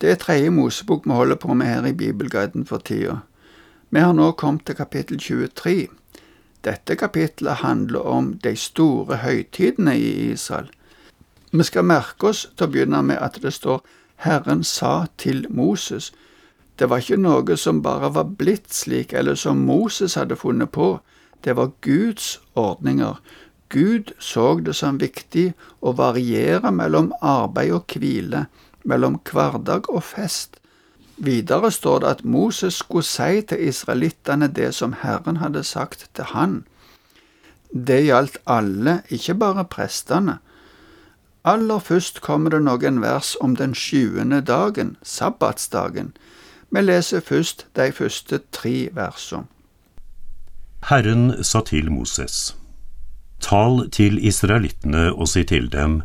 Det er tredje Mosebok vi holder på med her i Bibelguiden for tida. Vi har nå kommet til kapittel 23. Dette kapittelet handler om de store høytidene i Israel. Vi skal merke oss til å begynne med at det står Herren sa til Moses. Det var ikke noe som bare var blitt slik, eller som Moses hadde funnet på. Det var Guds ordninger. Gud så det som viktig å variere mellom arbeid og hvile, mellom hverdag og fest. Videre står det at Moses skulle si til israelittene det som Herren hadde sagt til han. Det gjaldt alle, ikke bare prestene. Aller først kommer det noen vers om den sjuende dagen, sabbatsdagen. Vi leser først de første tre versene. Herren sa til Moses, Tal til israelittene og si til dem,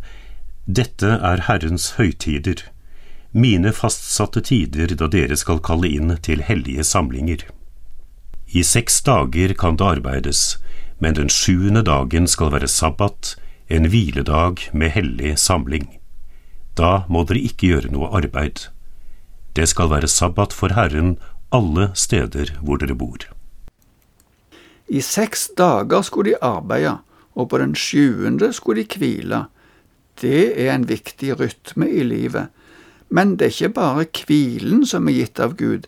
Dette er Herrens høytider, mine fastsatte tider da dere skal kalle inn til hellige samlinger. I seks dager kan det arbeides, men den sjuende dagen skal være sabbat, en hviledag med hellig samling. Da må dere ikke gjøre noe arbeid. Det skal være sabbat for Herren alle steder hvor dere bor. I seks dager skulle de arbeide, og på den sjuende skulle de hvile. Det er en viktig rytme i livet. Men det er ikke bare hvilen som er gitt av Gud.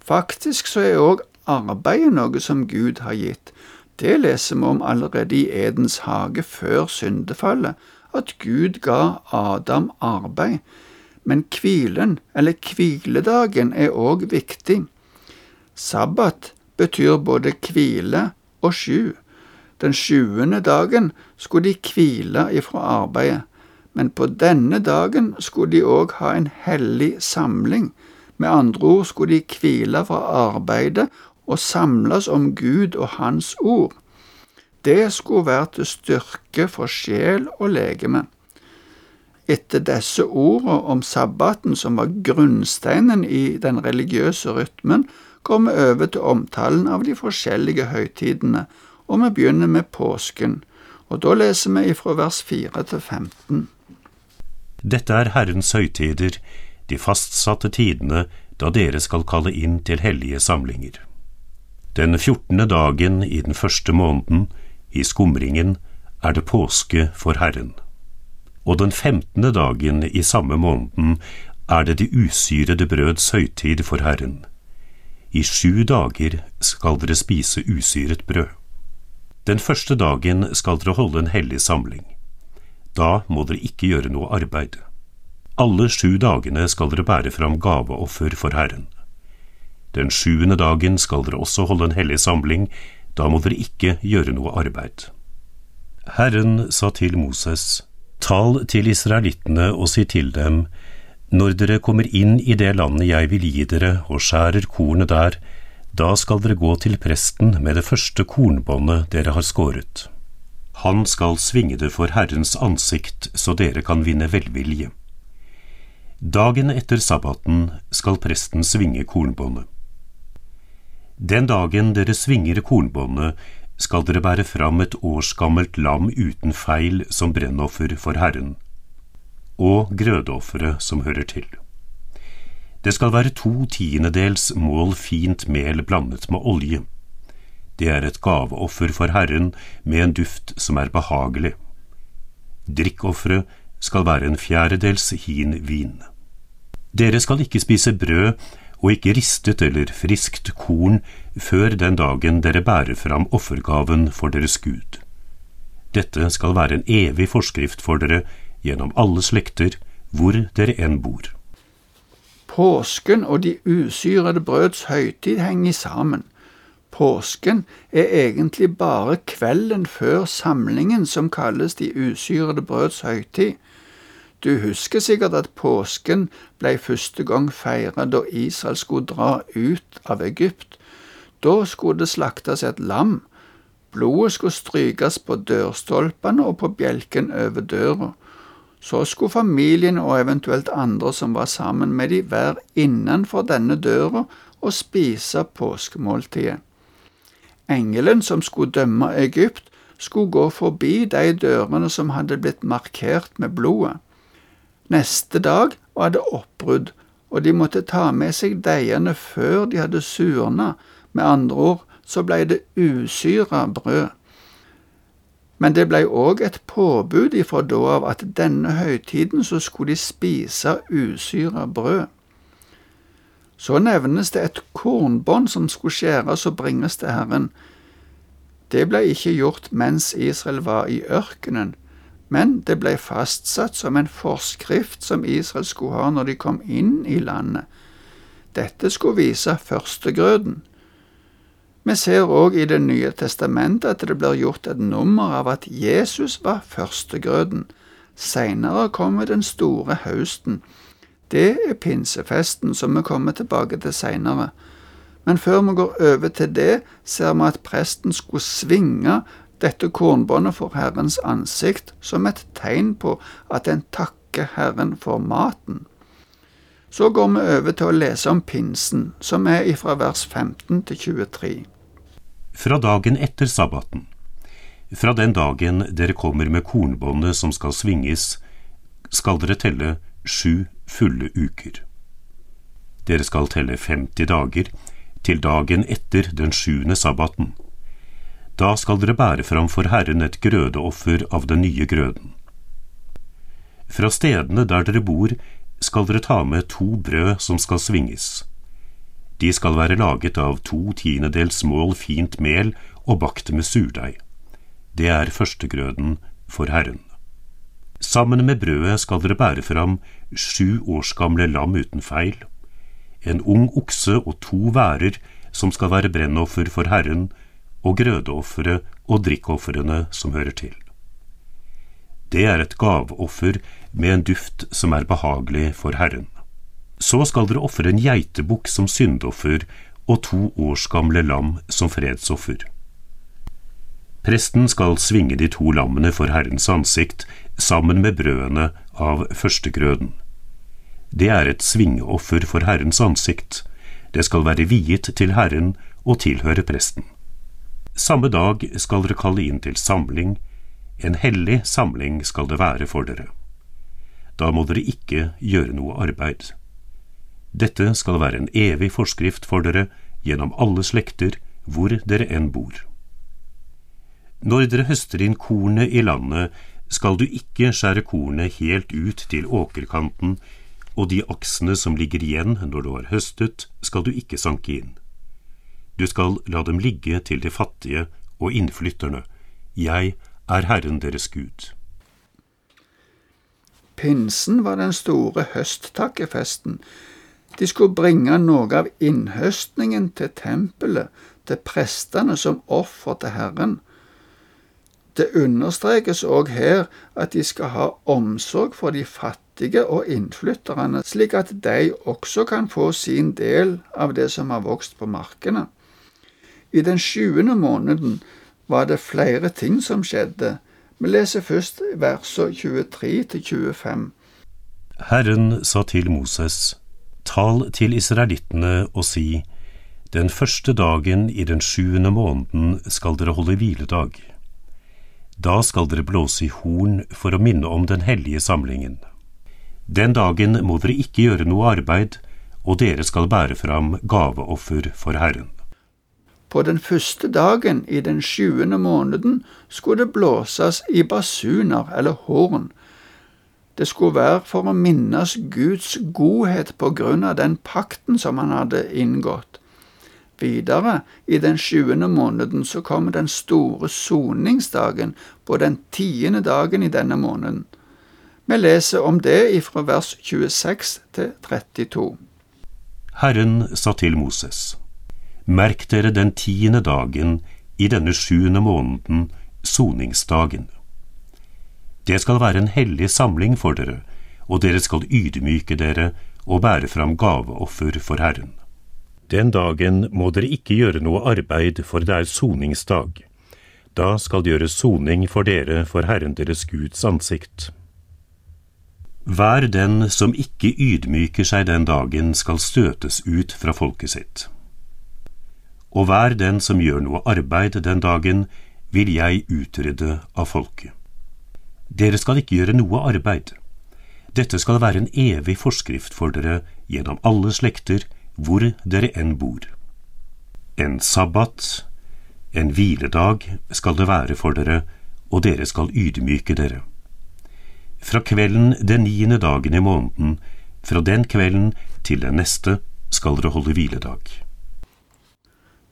Faktisk så er òg arbeidet noe som Gud har gitt. Det leser vi om allerede i Edens hage før syndefallet, at Gud ga Adam arbeid. Men hvilen, eller hviledagen, er òg viktig. Sabbat betyr både hvile og sju. Den sjuende dagen skulle de hvile ifra arbeidet, men på denne dagen skulle de òg ha en hellig samling. Med andre ord skulle de hvile fra arbeidet og samles om Gud og Hans ord. Det skulle være til styrke for sjel og legeme. Etter disse ordene om sabbaten, som var grunnsteinen i den religiøse rytmen, går vi over til omtalen av de forskjellige høytidene, og vi begynner med påsken. Og da leser vi ifra vers 4 til 15. Dette er Herrens høytider, de fastsatte tidene da dere skal kalle inn til hellige samlinger. Den fjortende dagen i den første måneden, i skumringen, er det påske for Herren. Og den femtende dagen i samme måneden er det de usyrede brøds høytid for Herren. I sju dager skal dere spise usyret brød. Den første dagen skal dere holde en hellig samling. Da må dere ikke gjøre noe arbeid. Alle sju dagene skal dere bære fram gaveoffer for Herren. Den sjuende dagen skal dere også holde en hellig samling, da må dere ikke gjøre noe arbeid. Herren sa til Moses, Tal til israelittene og si til dem, når dere kommer inn i det landet jeg vil gi dere og skjærer kornet der, da skal dere gå til presten med det første kornbåndet dere har skåret. Han skal svinge det for Herrens ansikt så dere kan vinne velvilje. Dagen etter sabbaten skal presten svinge kornbåndet. Den dagen dere svinger kornbåndet, skal dere bære fram et årsgammelt lam uten feil som brennoffer for Herren og grødeofferet som hører til. Det skal være to tiendedels mål fint mel blandet med olje. Det er et gaveoffer for Herren med en duft som er behagelig. Drikkofferet skal være en fjerdedels hin vin. Dere skal ikke spise brød og ikke ristet eller friskt korn før den dagen dere bærer fram offergaven for deres Gud. Dette skal være en evig forskrift for dere gjennom alle slekter, hvor dere enn bor. Påsken og de usyrede brøds høytid henger sammen. Påsken er egentlig bare kvelden før samlingen som kalles de usyrede brøds høytid. Du husker sikkert at påsken ble første gang feiret da Israel skulle dra ut av Egypt. Da skulle det slaktes et lam. Blodet skulle strykes på dørstolpene og på bjelken over døra. Så skulle familien og eventuelt andre som var sammen med de, være innenfor denne døra og spise påskemåltidet. Engelen som skulle dømme Egypt, skulle gå forbi de dørene som hadde blitt markert med blodet. Neste dag var det oppbrudd, og de måtte ta med seg deigene før de hadde surna, med andre ord så blei det usyra brød. Men det blei òg et påbud ifra da av at denne høytiden så skulle de spise usyra brød. Så nevnes det et kornbånd som skulle skjæres og bringes til Herren. Det ble ikke gjort mens Israel var i ørkenen, men det ble fastsatt som en forskrift som Israel skulle ha når de kom inn i landet. Dette skulle vise førstegrøden. Vi ser òg i Det nye testamentet at det blir gjort et nummer av at Jesus var førstegrøden. Seinere kommer den store høsten. Det er pinsefesten, som vi kommer tilbake til seinere. Men før vi går over til det, ser vi at presten skulle svinge dette kornbåndet for Herrens ansikt som et tegn på at en takker Herren for maten. Så går vi over til å lese om pinsen, som er ifra vers 15 til 23 fra dagen etter sabbaten. Fra den dagen dere kommer med kornbåndet som skal svinges, skal dere telle sju fulle uker. Dere skal telle 50 dager, til dagen etter den sjuende sabbaten. Da skal dere bære fram for Herren et grødeoffer av den nye grøden. Fra stedene der dere bor, skal dere ta med to brød som skal svinges. De skal være laget av to tiendedels mål fint mel og bakt med surdeig. Det er førstegrøden for Herren. Sammen med brødet skal dere bære fram sju års gamle lam uten feil, en ung okse og to værer som skal være brennoffer for Herren, og grødeofferet og drikkofrene som hører til. Det er et gaveoffer med en duft som er behagelig for Herren. Så skal dere ofre en geitebukk som syndoffer og to års gamle lam som fredsoffer. Presten skal svinge de to lammene for Herrens ansikt sammen med brødene av førstegrøden. Det er et svingeoffer for Herrens ansikt. Det skal være viet til Herren og tilhøre presten. Samme dag skal dere kalle inn til samling. En hellig samling skal det være for dere. Da må dere ikke gjøre noe arbeid. Dette skal være en evig forskrift for dere gjennom alle slekter, hvor dere enn bor. Når dere høster inn kornet i landet, skal du ikke skjære kornet helt ut til åkerkanten, og de aksene som ligger igjen når du har høstet, skal du ikke sanke inn. Du skal la dem ligge til de fattige og innflytterne. Jeg er Herren deres Gud. Pinsen var den store høsttakkefesten de skulle bringe noe av innhøstningen til tempelet, til prestene som offer til Herren. Det understrekes òg her at de skal ha omsorg for de fattige og innflytterne, slik at de også kan få sin del av det som har vokst på markene. I den sjuende måneden var det flere ting som skjedde. Vi leser først versene 23 til 25. Herren sa til Moses, Tal til israelittene og si, Den første dagen i den sjuende måneden skal dere holde hviledag. Da skal dere blåse i horn for å minne om den hellige samlingen. Den dagen må dere ikke gjøre noe arbeid, og dere skal bære fram gaveoffer for Herren. På den første dagen i den sjuende måneden skulle det blåses i basuner eller horn det skulle være for å minnes Guds godhet på grunn av den pakten som han hadde inngått. Videre, i den sjuende måneden, så kommer den store soningsdagen på den tiende dagen i denne måneden. Vi leser om det ifra vers 26 til 32. Herren sa til Moses, Merk dere den tiende dagen i denne sjuende måneden, soningsdagen. Det skal være en hellig samling for dere, og dere skal ydmyke dere og bære fram gaveoffer for Herren. Den dagen må dere ikke gjøre noe arbeid, for det er soningsdag. Da skal det gjøres soning for dere for Herren deres Guds ansikt. Hver den som ikke ydmyker seg den dagen, skal støtes ut fra folket sitt. Og hver den som gjør noe arbeid den dagen, vil jeg utrydde av folket. Dere skal ikke gjøre noe arbeid. Dette skal være en evig forskrift for dere gjennom alle slekter, hvor dere enn bor. En sabbat, en hviledag, skal det være for dere, og dere skal ydmyke dere. Fra kvelden den niende dagen i måneden, fra den kvelden til den neste, skal dere holde hviledag.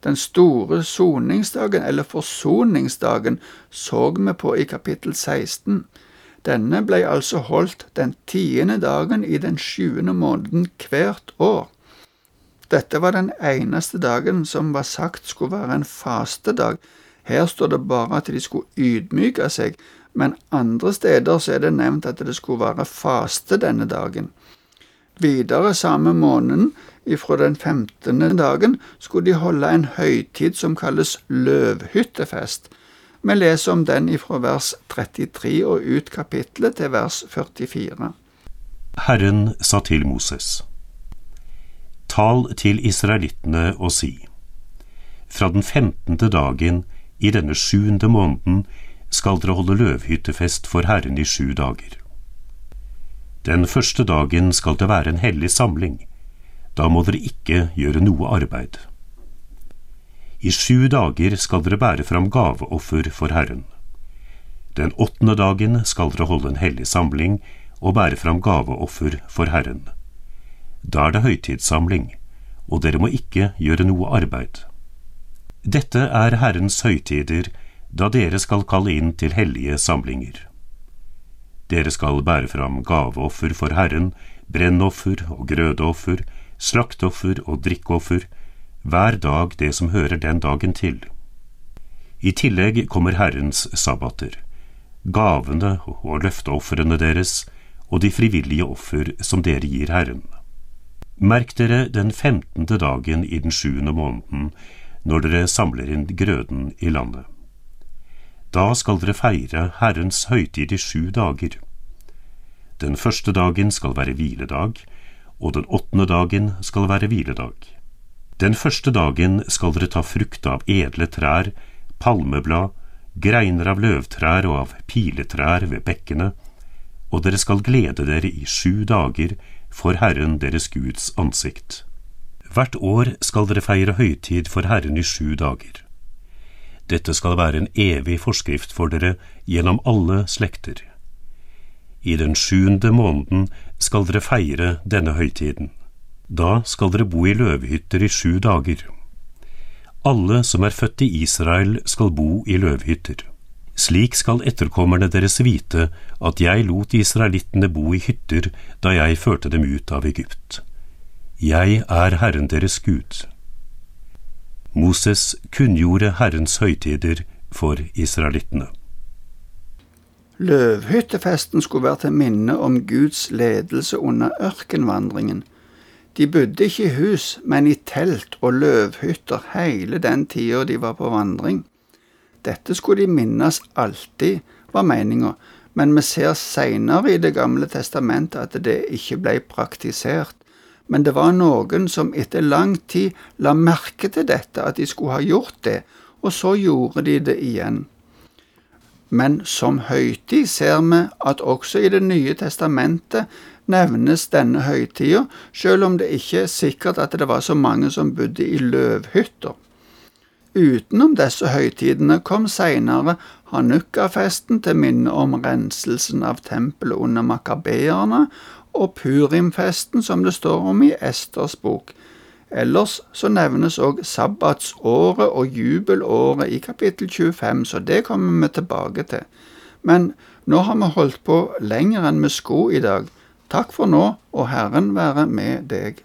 Den store soningsdagen, eller forsoningsdagen, så vi på i kapittel 16. Denne ble altså holdt den tiende dagen i den sjuende måneden hvert år. Dette var den eneste dagen som var sagt skulle være en fastedag. Her står det bare at de skulle ydmyke seg, men andre steder så er det nevnt at det skulle være faste denne dagen. Videre samme måneden, ifra den femtende dagen, skulle de holde en høytid som kalles løvhyttefest. Vi leser om den ifra vers 33 og ut kapittelet til vers 44. Herren sa til Moses, Tal til israelittene og si, Fra den femtende dagen i denne sjuende måneden skal dere holde løvhyttefest for Herren i sju dager. Den første dagen skal det være en hellig samling. Da må dere ikke gjøre noe arbeid. I sju dager skal dere bære fram gaveoffer for Herren. Den åttende dagen skal dere holde en hellig samling og bære fram gaveoffer for Herren. Da er det høytidssamling, og dere må ikke gjøre noe arbeid. Dette er Herrens høytider, da dere skal kalle inn til hellige samlinger. Dere skal bære fram gaveoffer for Herren, brennoffer og grødeoffer, slakteoffer og drikkeoffer, hver dag det som hører den dagen til. I tillegg kommer Herrens sabbater, gavene og løfteofrene deres og de frivillige offer som dere gir Herren. Merk dere den femtende dagen i den sjuende måneden, når dere samler inn grøden i landet. Da skal dere feire Herrens høytid i sju dager. Den første dagen skal være hviledag, og den åttende dagen skal være hviledag. Den første dagen skal dere ta frukt av edle trær, palmeblad, greiner av løvtrær og av piletrær ved bekkene, og dere skal glede dere i sju dager for Herren deres Guds ansikt. Hvert år skal dere feire høytid for Herren i sju dager. Dette skal være en evig forskrift for dere gjennom alle slekter. I den sjuende måneden skal dere feire denne høytiden. Da skal dere bo i løvhytter i sju dager. Alle som er født i Israel skal bo i løvhytter. Slik skal etterkommerne deres vite at jeg lot israelittene bo i hytter da jeg førte dem ut av Egypt. Jeg er Herren deres Gud. Moses kunngjorde Herrens høytider for israelittene. Løvhyttefesten skulle være til minne om Guds ledelse under ørkenvandringen. De bodde ikke i hus, men i telt og løvhytter hele den tida de var på vandring. Dette skulle de minnes alltid, var meninga, men vi ser seinere i Det gamle testamentet at det ikke ble praktisert men det var noen som etter lang tid la merke til dette, at de skulle ha gjort det, og så gjorde de det igjen. Men som høytid ser vi at også i Det nye testamentet nevnes denne høytida, selv om det ikke er sikkert at det var så mange som bodde i løvhytter. Utenom disse høytidene kom seinere Hanukka-festen til minne om renselsen av tempelet under makabeerne, og purimfesten som det står om i Esters bok. Ellers så nevnes òg sabbatsåret og jubelåret i kapittel 25, så det kommer vi tilbake til. Men nå har vi holdt på lenger enn vi skulle i dag. Takk for nå, og Herren være med deg.